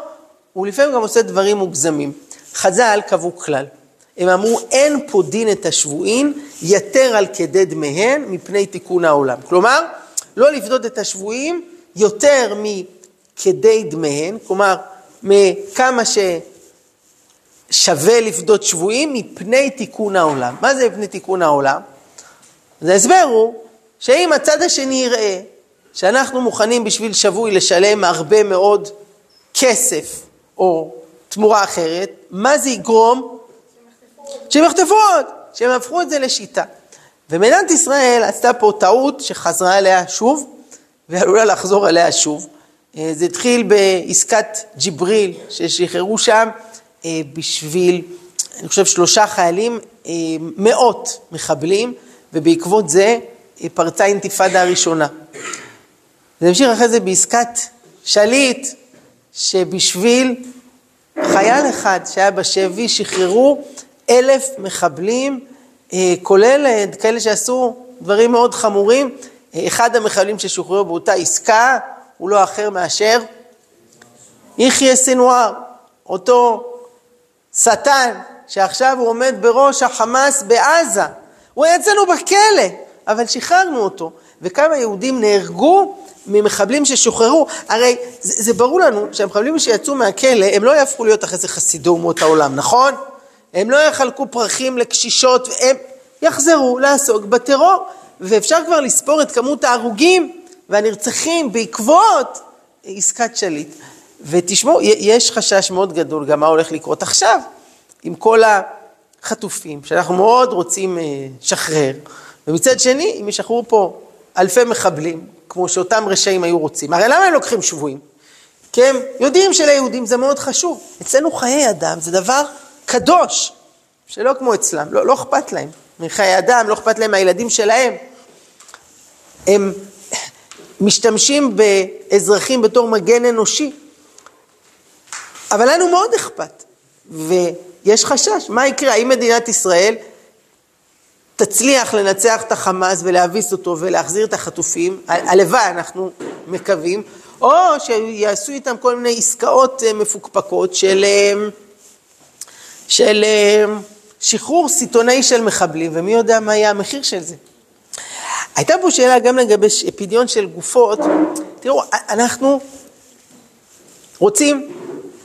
S1: הוא לפעמים גם עושה דברים מוגזמים. חז"ל קבעו כלל, הם אמרו אין פודין את השבויים יתר על כדי דמיהן מפני תיקון העולם. כלומר, לא לפדות את השבויים יותר מכדי דמיהן, כלומר, מכמה ששווה לפדות שבויים מפני תיקון העולם. מה זה מפני תיקון העולם? אז ההסבר הוא שאם הצד השני יראה שאנחנו מוכנים בשביל שבוי לשלם הרבה מאוד כסף או תמורה אחרת, מה זה יגרום? שהם יחטפו עוד, שהם הפכו את זה לשיטה. ומדינת ישראל עשתה פה טעות שחזרה עליה שוב, ועלולה לחזור עליה שוב. אה, זה התחיל בעסקת ג'יבריל, ששחררו שם אה, בשביל, אני חושב, שלושה חיילים, אה, מאות מחבלים, ובעקבות זה פרצה האינתיפאדה הראשונה. זה המשיך אחרי זה בעסקת שליט, שבשביל חייל אחד שהיה בשבי שחררו אלף מחבלים, אה, כולל אה, כאלה שעשו דברים מאוד חמורים. אה, אחד המחבלים ששוחררו באותה עסקה הוא לא אחר מאשר יחיא סנוואר, אותו שטן שעכשיו הוא עומד בראש החמאס בעזה. הוא היה אצלנו בכלא, אבל שחררנו אותו. וכמה יהודים נהרגו ממחבלים ששוחררו. הרי זה, זה ברור לנו שהמחבלים שיצאו מהכלא, הם לא יהפכו להיות אחרי זה חסידי אומות העולם, נכון? הם לא יחלקו פרחים לקשישות, הם יחזרו לעסוק בטרור. ואפשר כבר לספור את כמות ההרוגים והנרצחים בעקבות עסקת שליט. ותשמעו, יש חשש מאוד גדול גם מה הולך לקרות עכשיו עם כל החטופים שאנחנו מאוד רוצים אה, לשחרר, ומצד שני, אם ישחררו פה אלפי מחבלים, כמו שאותם רשעים היו רוצים, הרי למה הם לוקחים שבויים? כי הם יודעים שליהודים זה מאוד חשוב. אצלנו חיי אדם זה דבר קדוש, שלא כמו אצלם, לא, לא אכפת להם. מחיי אדם, לא אכפת להם מהילדים שלהם. הם משתמשים באזרחים בתור מגן אנושי, אבל לנו מאוד אכפת, ויש חשש, מה יקרה? האם מדינת ישראל תצליח לנצח את החמאס ולהביס אותו ולהחזיר את החטופים, הלוואי, אנחנו מקווים, או שיעשו איתם כל מיני עסקאות אה, מפוקפקות של, אה, של אה, שחרור סיטונאי של מחבלים, ומי יודע מה יהיה המחיר של זה. הייתה פה שאלה גם לגבי פדיון של גופות. תראו, אנחנו רוצים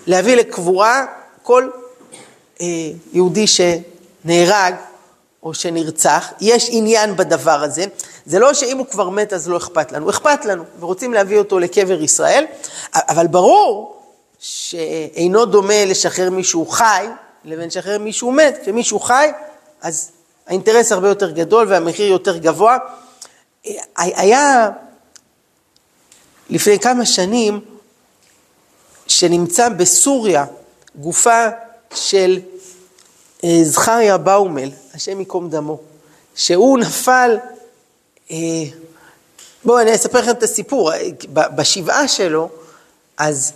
S1: להביא לקבורה כל אה, יהודי שנהרג או שנרצח, יש עניין בדבר הזה. זה לא שאם הוא כבר מת אז לא אכפת לנו, אכפת לנו, ורוצים להביא אותו לקבר ישראל, אבל ברור שאינו דומה לשחרר מישהו חי לבין לשחרר מישהו מת. כשמישהו חי, אז האינטרס הרבה יותר גדול והמחיר יותר גבוה. היה לפני כמה שנים, שנמצא בסוריה גופה של אה, זכריה באומל, השם ייקום דמו, שהוא נפל אה, בואו אני אספר לכם את הסיפור. בשבעה שלו, אז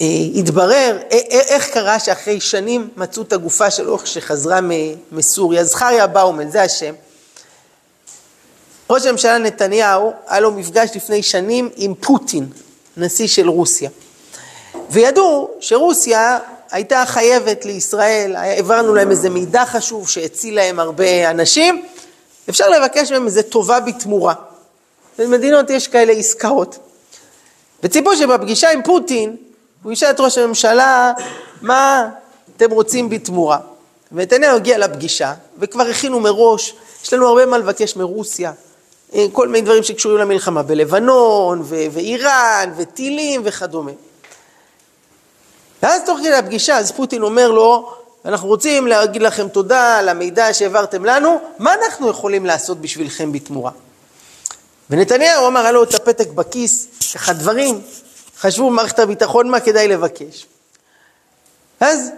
S1: התברר אה, אה, איך קרה שאחרי שנים מצאו את הגופה שלו שחזרה מסוריה. זכריה באומן, זה השם. ראש הממשלה נתניהו, היה לו מפגש לפני שנים עם פוטין, נשיא של רוסיה. וידעו שרוסיה הייתה חייבת לישראל, העברנו להם איזה מידע חשוב שהציל להם הרבה אנשים, אפשר לבקש מהם איזה טובה בתמורה. במדינות יש כאלה עסקאות. וציפו שבפגישה עם פוטין, הוא ישאל את ראש הממשלה, מה אתם רוצים בתמורה? ונתניהו הגיע לפגישה, וכבר הכינו מראש, יש לנו הרבה מה לבקש מרוסיה, אה, כל מיני דברים שקשורים למלחמה בלבנון, ו- ואיראן, וטילים וכדומה. ואז תוך כדי הפגישה, אז פוטין אומר לו, אנחנו רוצים להגיד לכם תודה על המידע שהעברתם לנו, מה אנחנו יכולים לעשות בשבילכם בתמורה? ונתניהו אמר, היה לו את הפתק בכיס, ככה דברים, חשבו במערכת הביטחון מה כדאי לבקש. אז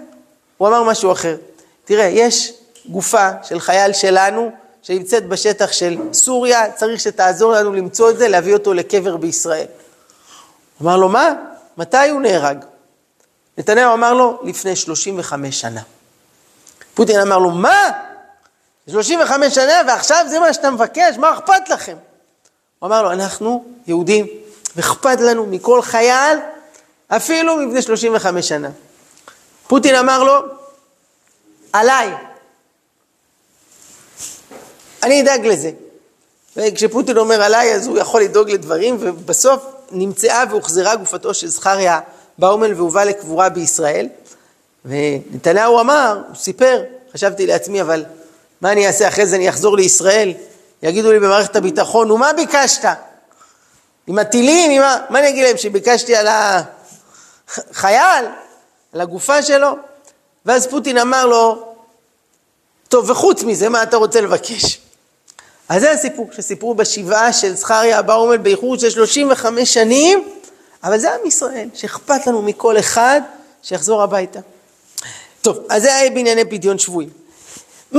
S1: הוא אמר משהו אחר, תראה, יש גופה של חייל שלנו שנמצאת בשטח של סוריה, צריך שתעזור לנו למצוא את זה, להביא אותו לקבר בישראל. אמר לו, מה? מתי הוא נהרג? נתניהו אמר לו, לפני 35 שנה. פוטין אמר לו, מה? 35 שנה ועכשיו זה מה שאתה מבקש? מה אכפת לכם? הוא אמר לו, אנחנו יהודים, ואכפת לנו מכל חייל, אפילו מפני 35 שנה. פוטין אמר לו, עליי, אני אדאג לזה. וכשפוטין אומר עליי, אז הוא יכול לדאוג לדברים, ובסוף נמצאה והוחזרה גופתו של זכריה באומל והובא לקבורה בישראל. ונתניהו אמר, הוא סיפר, חשבתי לעצמי, אבל מה אני אעשה אחרי זה, אני אחזור לישראל, יגידו לי במערכת הביטחון, ומה ביקשת? עם הטילים, עם ה... מה אני אגיד להם, שביקשתי על החייל, על הגופה שלו? ואז פוטין אמר לו, טוב, וחוץ מזה, מה אתה רוצה לבקש? אז זה הסיפור שסיפרו בשבעה של זכריה אבאומל באיחור של 35 שנים, אבל זה עם ישראל, שאכפת לנו מכל אחד שיחזור הביתה. טוב, אז זה היה בענייני פדיון שבויים. Mm,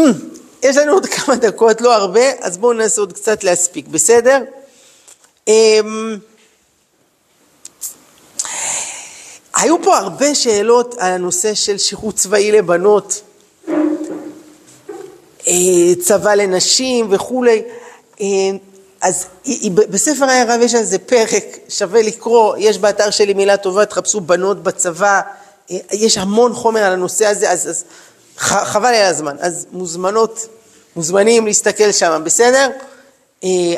S1: יש לנו עוד כמה דקות, לא הרבה, אז בואו ננסה עוד קצת להספיק, בסדר? Um, היו פה הרבה שאלות על הנושא של שירות צבאי לבנות. אה, צבא לנשים וכולי. אה, אז בספר העיר רב יש על זה פרק, שווה לקרוא, יש באתר שלי מילה טובה, תחפשו בנות בצבא, אה, יש המון חומר על הנושא הזה, אז, אז חבל על הזמן. אז מוזמנות, מוזמנים להסתכל שם, בסדר?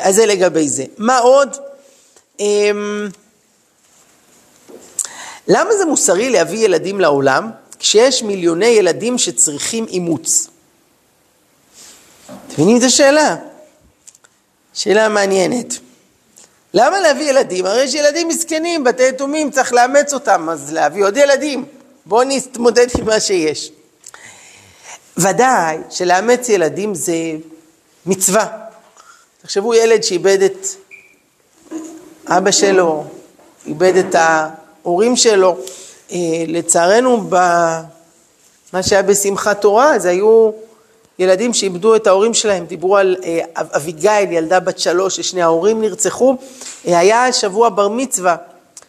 S1: אז זה לגבי זה. מה עוד? למה זה מוסרי להביא ילדים לעולם כשיש מיליוני ילדים שצריכים אימוץ? אתם מבינים את השאלה? שאלה מעניינת. למה להביא ילדים? הרי יש ילדים מסכנים, בתי יתומים, צריך לאמץ אותם, אז להביא עוד ילדים. בואו נתמודד עם מה שיש. ודאי שלאמץ ילדים זה מצווה. תחשבו ילד שאיבד את אבא שלו, איבד את ההורים שלו. אה, לצערנו, במה שהיה בשמחת תורה, זה היו ילדים שאיבדו את ההורים שלהם, דיברו על אה, אביגיל, ילדה בת שלוש ששני ההורים נרצחו, אה, היה שבוע בר מצווה,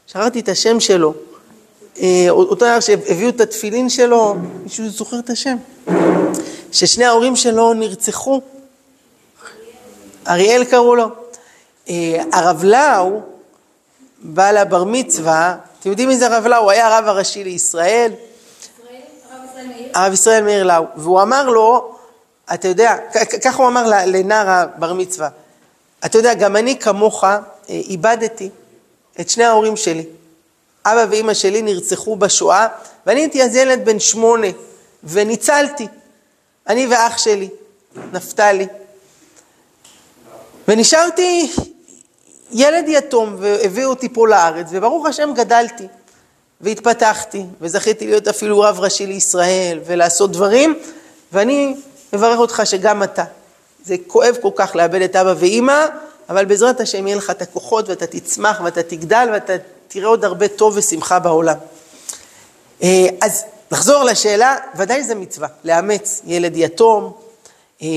S1: שכחתי את השם שלו, אותו דבר שהביאו את התפילין שלו, מישהו זוכר את השם? ששני ההורים שלו נרצחו, אריאל קראו לו. הרב לאו בא לבר מצווה, אתם יודעים מי זה הרב לאו? הוא היה הרב הראשי לישראל. הרב ישראל מאיר לאו, והוא אמר לו, אתה יודע, ככה הוא אמר לנער הבר מצווה, אתה יודע, גם אני כמוך אה, איבדתי את שני ההורים שלי. אבא ואימא שלי נרצחו בשואה, ואני הייתי אז ילד בן שמונה, וניצלתי. אני ואח שלי, נפתלי. ונשארתי ילד יתום, והביאו אותי פה לארץ, וברוך השם גדלתי, והתפתחתי, וזכיתי להיות אפילו רב ראשי לישראל, ולעשות דברים, ואני מברך אותך שגם אתה. זה כואב כל כך לאבד את אבא ואימא, אבל בעזרת השם יהיה לך את הכוחות ואתה תצמח ואתה תגדל ואתה תראה עוד הרבה טוב ושמחה בעולם. אה, אז נחזור לשאלה, ודאי זה מצווה, לאמץ ילד יתום. אה,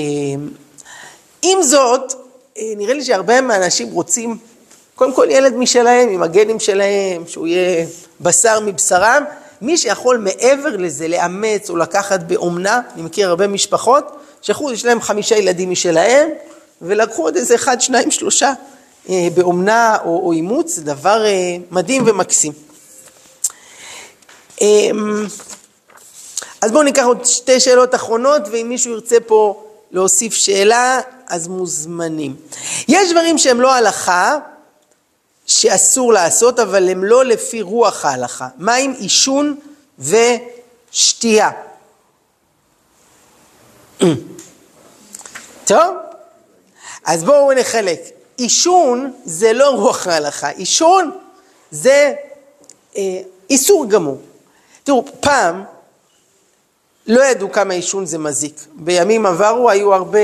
S1: עם זאת, נראה לי שהרבה מהאנשים רוצים קודם כל ילד משלהם, עם הגנים שלהם, שהוא יהיה בשר מבשרם. מי שיכול מעבר לזה לאמץ או לקחת באומנה, אני מכיר הרבה משפחות, שאחוז, יש להם חמישה ילדים משלהם, ולקחו עוד איזה אחד, שניים, שלושה אה, באומנה או, או אימוץ, זה דבר אה, מדהים ומקסים. אה, אז בואו ניקח עוד שתי שאלות אחרונות, ואם מישהו ירצה פה להוסיף שאלה, אז מוזמנים. יש דברים שהם לא הלכה, שאסור לעשות, אבל הם לא לפי רוח ההלכה. מה עם עישון ושתייה? טוב, אז בואו נחלק. עישון זה לא רוח ההלכה, עישון זה אה, איסור גמור. תראו, פעם לא ידעו כמה עישון זה מזיק. בימים עברו היו הרבה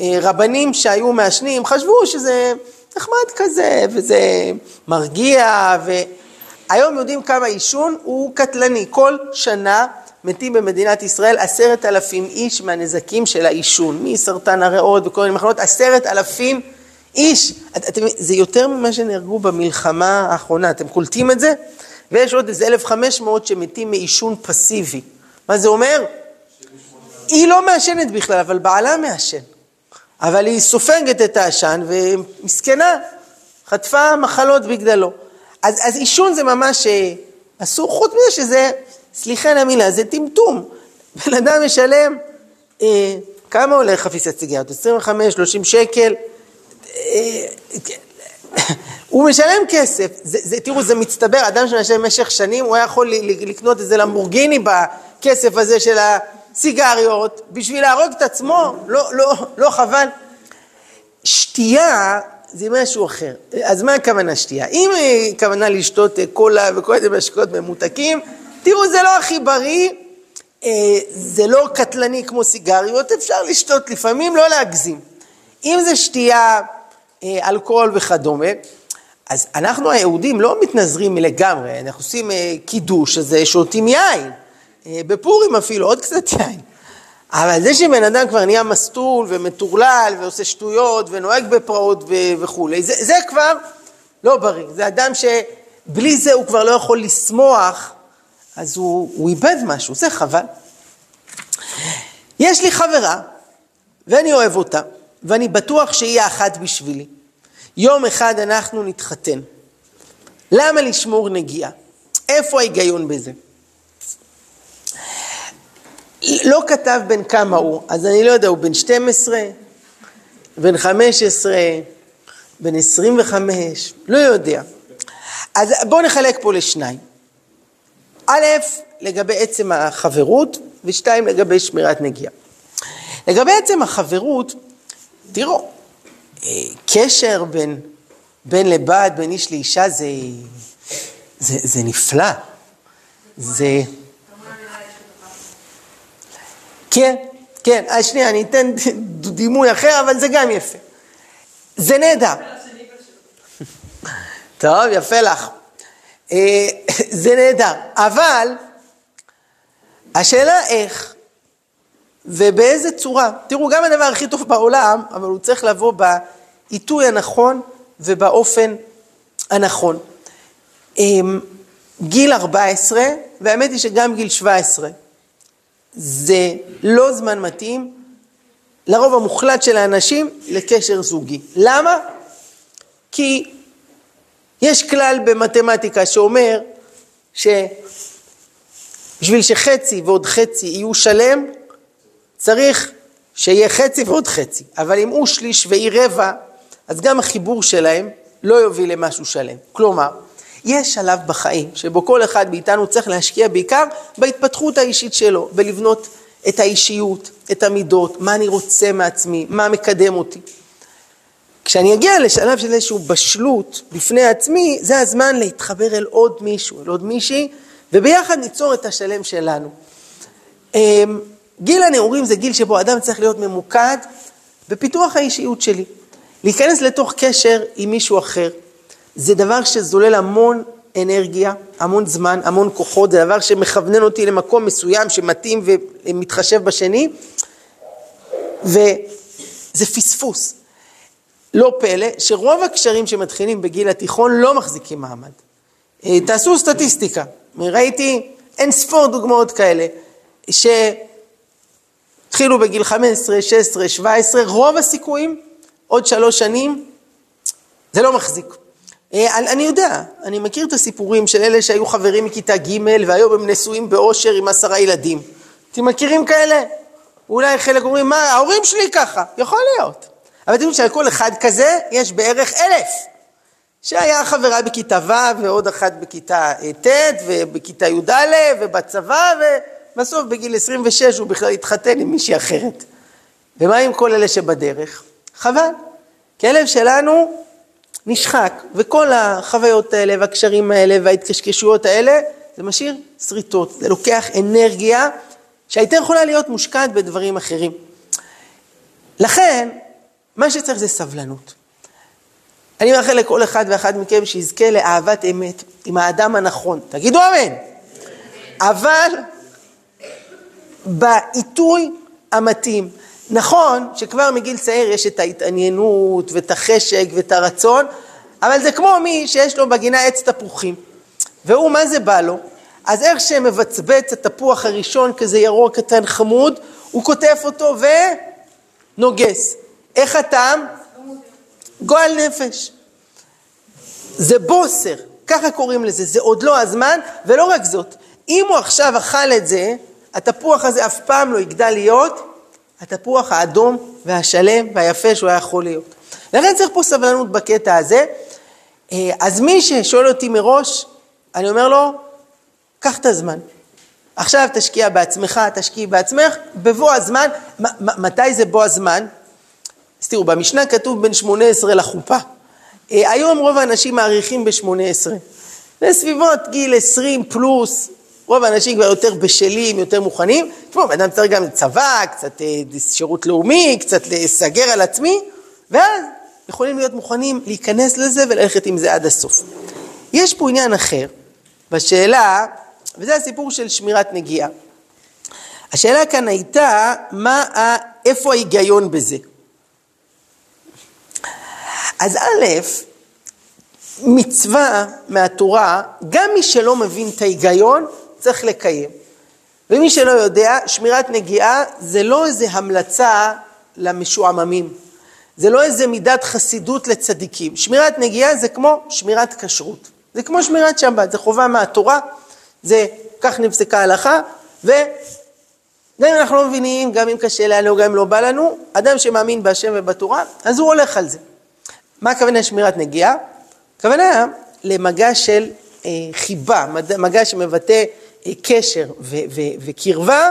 S1: אה, רבנים שהיו מעשנים, חשבו שזה נחמד כזה, וזה מרגיע, והיום יודעים כמה עישון הוא קטלני. כל שנה מתים במדינת ישראל עשרת אלפים איש מהנזקים של העישון, מסרטן הריאות וכל מיני מחלות, עשרת אלפים איש. אתם, זה יותר ממה שנהרגו במלחמה האחרונה, אתם קולטים את זה? ויש עוד איזה 1,500 שמתים מעישון פסיבי. מה זה אומר? היא לא מעשנת בכלל, אבל בעלה מעשן. אבל היא סופגת את העשן ומסכנה, חטפה מחלות בגללו. אז, אז עישון זה ממש אה, אסור, חוץ מזה שזה, סליחה על המילה, זה טמטום. בן אדם משלם, אה, כמה עולה חפיסת סיגריות? 25, 30 שקל. אה, הוא משלם כסף, זה, זה, תראו זה מצטבר, אדם שמשלם במשך שנים הוא היה יכול לקנות איזה למבורגיני בכסף הזה של סיגריות, בשביל להרוג את עצמו, לא, לא, לא חבל. שתייה זה משהו אחר. אז מה הכוונה שתייה? אם הכוונה לשתות קולה וכל מיני משקות ממותקים, תראו, זה לא הכי בריא, אה, זה לא קטלני כמו סיגריות, אפשר לשתות לפעמים, לא להגזים. אם זה שתייה, אה, אלכוהול וכדומה, אז אנחנו היהודים לא מתנזרים לגמרי, אנחנו עושים אה, קידוש, אז שותים יין. אה, בפורים אפילו, עוד קצת יין. אבל זה שבן אדם כבר נהיה מסטול ומטורלל ועושה שטויות ונוהג בפרעות וכולי, זה, זה כבר לא בריא. זה אדם שבלי זה הוא כבר לא יכול לשמוח, אז הוא, הוא איבד משהו, זה חבל. יש לי חברה, ואני אוהב אותה, ואני בטוח שהיא האחת בשבילי. יום אחד אנחנו נתחתן. למה לשמור נגיעה? איפה ההיגיון בזה? לא כתב בין כמה הוא, אז אני לא יודע, הוא בן 12, בן 15, בן 25, לא יודע. אז בואו נחלק פה לשניים. א', לגבי עצם החברות, ושתיים, לגבי שמירת נגיעה. לגבי עצם החברות, תראו, קשר בין בן לבת, בין איש לאישה, זה, זה, זה נפלא. זה... כן, כן, אז שנייה, אני אתן דימוי אחר, אבל זה גם יפה. זה נהדר. טוב, יפה לך. אה, זה נהדר, אבל השאלה איך ובאיזה צורה. תראו, גם הדבר הכי טוב בעולם, אבל הוא צריך לבוא בעיתוי הנכון ובאופן הנכון. אמ, גיל 14, והאמת היא שגם גיל 17, זה לא זמן מתאים לרוב המוחלט של האנשים לקשר זוגי. למה? כי יש כלל במתמטיקה שאומר שבשביל שחצי ועוד חצי יהיו שלם, צריך שיהיה חצי ועוד חצי. אבל אם הוא שליש והיא רבע, אז גם החיבור שלהם לא יוביל למשהו שלם. כלומר, יש שלב בחיים שבו כל אחד מאיתנו צריך להשקיע בעיקר בהתפתחות האישית שלו, בלבנות את האישיות, את המידות, מה אני רוצה מעצמי, מה מקדם אותי. כשאני אגיע לשלב של איזושהי בשלות בפני עצמי, זה הזמן להתחבר אל עוד מישהו, אל עוד מישהי, וביחד ניצור את השלם שלנו. גיל הנעורים זה גיל שבו אדם צריך להיות ממוקד בפיתוח האישיות שלי. להיכנס לתוך קשר עם מישהו אחר, זה דבר שזולל המון אנרגיה, המון זמן, המון כוחות, זה דבר שמכוונן אותי למקום מסוים שמתאים ומתחשב בשני, וזה פספוס. לא פלא שרוב הקשרים שמתחילים בגיל התיכון לא מחזיקים מעמד. אה, תעשו סטטיסטיקה, ראיתי אין ספור דוגמאות כאלה, שהתחילו בגיל 15, 16, 17, רוב הסיכויים, עוד שלוש שנים, זה לא מחזיק. אה, אני יודע, אני מכיר את הסיפורים של אלה שהיו חברים מכיתה ג' והיום הם נשואים באושר עם עשרה ילדים. אתם מכירים כאלה? אולי חלק אומרים, מה, ההורים שלי ככה, יכול להיות. אבל אתם יודעים שעל כל אחד כזה יש בערך אלף. שהיה חברה בכיתה ו' ועוד אחת בכיתה ט' ובכיתה י"א ובצבא ובסוף בגיל 26 הוא בכלל התחתן עם מישהי אחרת. ומה עם כל אלה שבדרך? חבל. כלב שלנו נשחק, וכל החוויות האלה והקשרים האלה וההתקשקשויות האלה, זה משאיר שריטות, זה לוקח אנרגיה שהייתה יכולה להיות מושקעת בדברים אחרים. לכן, מה שצריך זה סבלנות. אני מאחל לכל אחד ואחת מכם שיזכה לאהבת אמת עם האדם הנכון. תגידו אמן. אבל בעיתוי המתאים. נכון שכבר מגיל צעיר יש את ההתעניינות ואת החשק ואת הרצון, אבל זה כמו מי שיש לו בגינה עץ תפוחים, והוא, מה זה בא לו? אז איך שמבצבץ התפוח הראשון כזה ירוק קטן חמוד, הוא קוטף אותו ונוגס. איך הטעם? גועל נפש. זה בוסר, ככה קוראים לזה, זה עוד לא הזמן, ולא רק זאת, אם הוא עכשיו אכל את זה, התפוח הזה אף פעם לא יגדל להיות התפוח האדום והשלם והיפה שהוא היה יכול להיות. לכן צריך פה סבלנות בקטע הזה. אה, אז מי ששואל אותי מראש, אני אומר לו, קח את הזמן. עכשיו תשקיע בעצמך, תשקיעי בעצמך, בבוא הזמן, מתי זה בוא הזמן? אז תראו, במשנה כתוב בין 18 לחופה. אה, היום רוב האנשים מעריכים ב-18. בסביבות גיל 20 פלוס, רוב האנשים כבר יותר בשלים, יותר מוכנים. תשמעו, אדם צריך גם צבא, קצת אה, שירות לאומי, קצת לסגר על עצמי, ואז יכולים להיות מוכנים להיכנס לזה וללכת עם זה עד הסוף. יש פה עניין אחר, בשאלה, וזה הסיפור של שמירת נגיעה. השאלה כאן הייתה, מה, איפה ההיגיון בזה? אז א', מצווה מהתורה, גם מי שלא מבין את ההיגיון, צריך לקיים. ומי שלא יודע, שמירת נגיעה זה לא איזה המלצה למשועממים. זה לא איזה מידת חסידות לצדיקים. שמירת נגיעה זה כמו שמירת כשרות. זה כמו שמירת שבת, זה חובה מהתורה, זה כך נפסקה ההלכה, וגם אם אנחנו לא מבינים, גם אם קשה לנו, גם אם לא בא לנו, אדם שמאמין בהשם ובתורה, אז הוא הולך על זה. מה הכוונה שמירת נגיעה? הכוונה למגע של אה, חיבה, מגע שמבטא קשר וקרבה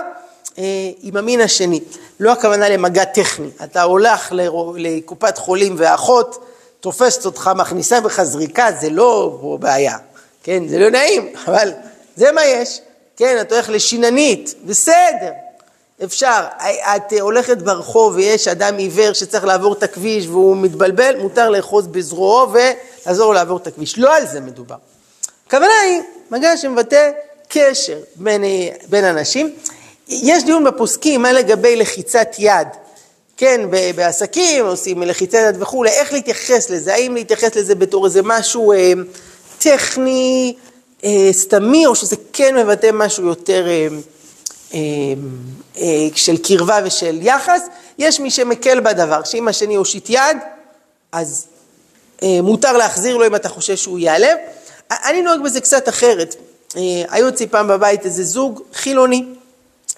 S1: אה, עם המין השני. לא הכוונה למגע טכני. אתה הולך לקופת חולים ואחות תופסת אותך, מכניסה בך זריקה, זה לא בעיה. כן, זה לא נעים, אבל זה מה יש. כן, אתה הולך לשיננית, בסדר. אפשר, את הולכת ברחוב ויש אדם עיוור שצריך לעבור את הכביש והוא מתבלבל, מותר לאחוז בזרועו ולעזור לו לעבור את הכביש. לא על זה מדובר. הכוונה היא מגע שמבטא קשר בין, בין אנשים. יש דיון בפוסקים מה לגבי לחיצת יד. כן, בעסקים עושים לחיצת יד וכולי, איך להתייחס לזה? האם להתייחס לזה בתור איזה משהו אה, טכני, אה, סתמי, או שזה כן מבטא משהו יותר... אה, אה, אה, של קרבה ושל יחס, יש מי שמקל בדבר, שאם השני הושיט יד, אז אה, מותר להחזיר לו אם אתה חושב שהוא ייעלב. אני נוהג בזה קצת אחרת. היו אצלי פעם בבית איזה זוג חילוני,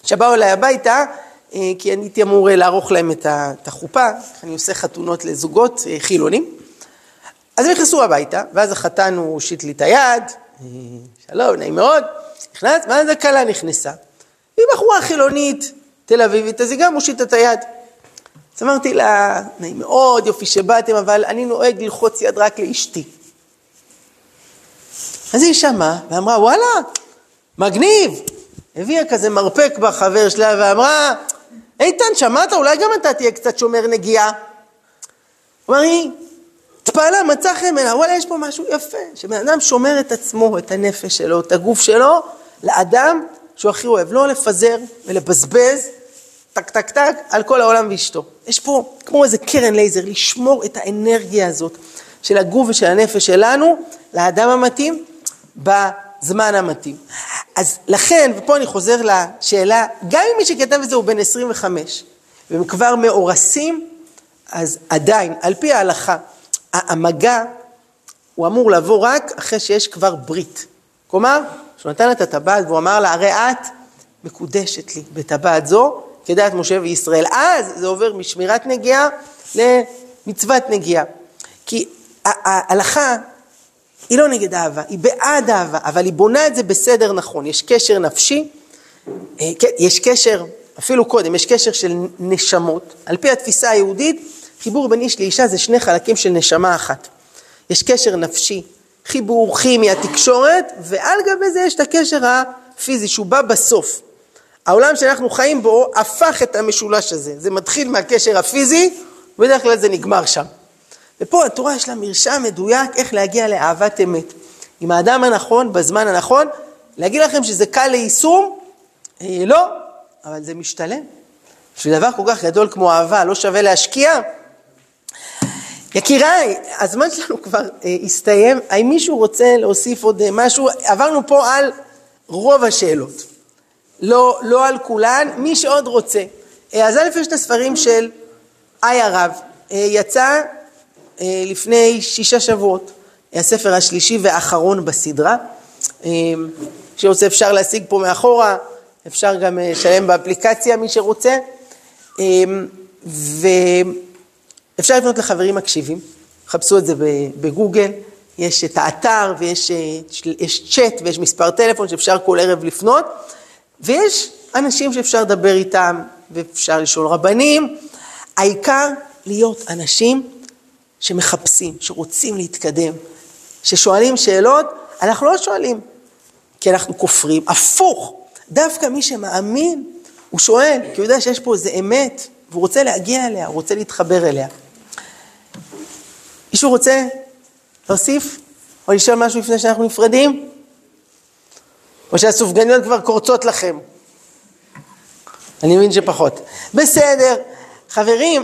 S1: שבאו אליי הביתה, כי אני הייתי אמור לערוך להם את החופה, אני עושה חתונות לזוגות חילונים. אז הם נכנסו הביתה, ואז החתן הוא הושיט לי את היד, שלום, נעים מאוד, נכנס, ואז הכלה נכנסה. והיא בחורה חילונית, תל אביבית, אז היא גם מושיטה את היד. אז אמרתי לה, נעים מאוד, יופי שבאתם, אבל אני נוהג ללחוץ יד רק לאשתי. אז היא שמעה ואמרה, וואלה, מגניב. הביאה כזה מרפק בחבר שלה ואמרה, איתן, שמעת? אולי גם אתה תהיה קצת שומר נגיעה. אמר היא, התפעלה, מצא חן בעיניו, וואלה, יש פה משהו יפה, שבן אדם שומר את עצמו, את הנפש שלו, את הגוף שלו, לאדם שהוא הכי אוהב, לא לפזר ולבזבז טק טק טק, על כל העולם ואשתו. יש פה כמו איזה קרן לייזר, לשמור את האנרגיה הזאת של הגוף ושל הנפש שלנו לאדם המתאים בזמן המתאים. אז לכן, ופה אני חוזר לשאלה, גם אם מי שכתב את זה הוא בן 25, והם כבר מאורסים, אז עדיין, על פי ההלכה, המגע הוא אמור לבוא רק אחרי שיש כבר ברית. כלומר, שהוא נתן את הטבעת והוא אמר לה, הרי את מקודשת לי בטבעת זו, כדעת משה וישראל. אז זה עובר משמירת נגיעה למצוות נגיעה. כי ההלכה היא לא נגד אהבה, היא בעד אהבה, אבל היא בונה את זה בסדר נכון. יש קשר נפשי, אה, כן, יש קשר, אפילו קודם, יש קשר של נשמות. על פי התפיסה היהודית, חיבור בין איש לאישה זה שני חלקים של נשמה אחת. יש קשר נפשי, חיבור כימי, התקשורת, ועל גבי זה יש את הקשר הפיזי שהוא בא בסוף. העולם שאנחנו חיים בו הפך את המשולש הזה. זה מתחיל מהקשר הפיזי, ובדרך כלל זה נגמר שם. ופה התורה יש לה מרשם מדויק איך להגיע לאהבת אמת. עם האדם הנכון, בזמן הנכון, להגיד לכם שזה קל ליישום? אה, לא, אבל זה משתלם. בשביל דבר כל כך גדול כמו אהבה, לא שווה להשקיע? יקיריי, הזמן שלנו כבר אה, הסתיים. האם מישהו רוצה להוסיף עוד אה, משהו? עברנו פה על רוב השאלות. לא, לא על כולן, מי שעוד רוצה. אה, אז א' יש את הספרים של איי הרב, אה, יצא לפני שישה שבועות, הספר השלישי והאחרון בסדרה, שרוצה אפשר להשיג פה מאחורה, אפשר גם לשלם באפליקציה מי שרוצה, ואפשר לפנות לחברים מקשיבים, חפשו את זה בגוגל, יש את האתר ויש צ'אט ויש מספר טלפון שאפשר כל ערב לפנות. ויש אנשים שאפשר לדבר איתם ואפשר לשאול רבנים, העיקר להיות אנשים שמחפשים, שרוצים להתקדם, ששואלים שאלות, אנחנו לא שואלים כי אנחנו כופרים, הפוך, דווקא מי שמאמין, הוא שואל, כי הוא יודע שיש פה איזה אמת, והוא רוצה להגיע אליה, הוא רוצה להתחבר אליה. מישהו רוצה להוסיף או לשאול משהו לפני שאנחנו נפרדים? או שהסופגניות כבר קורצות לכם? אני מבין שפחות. בסדר, חברים,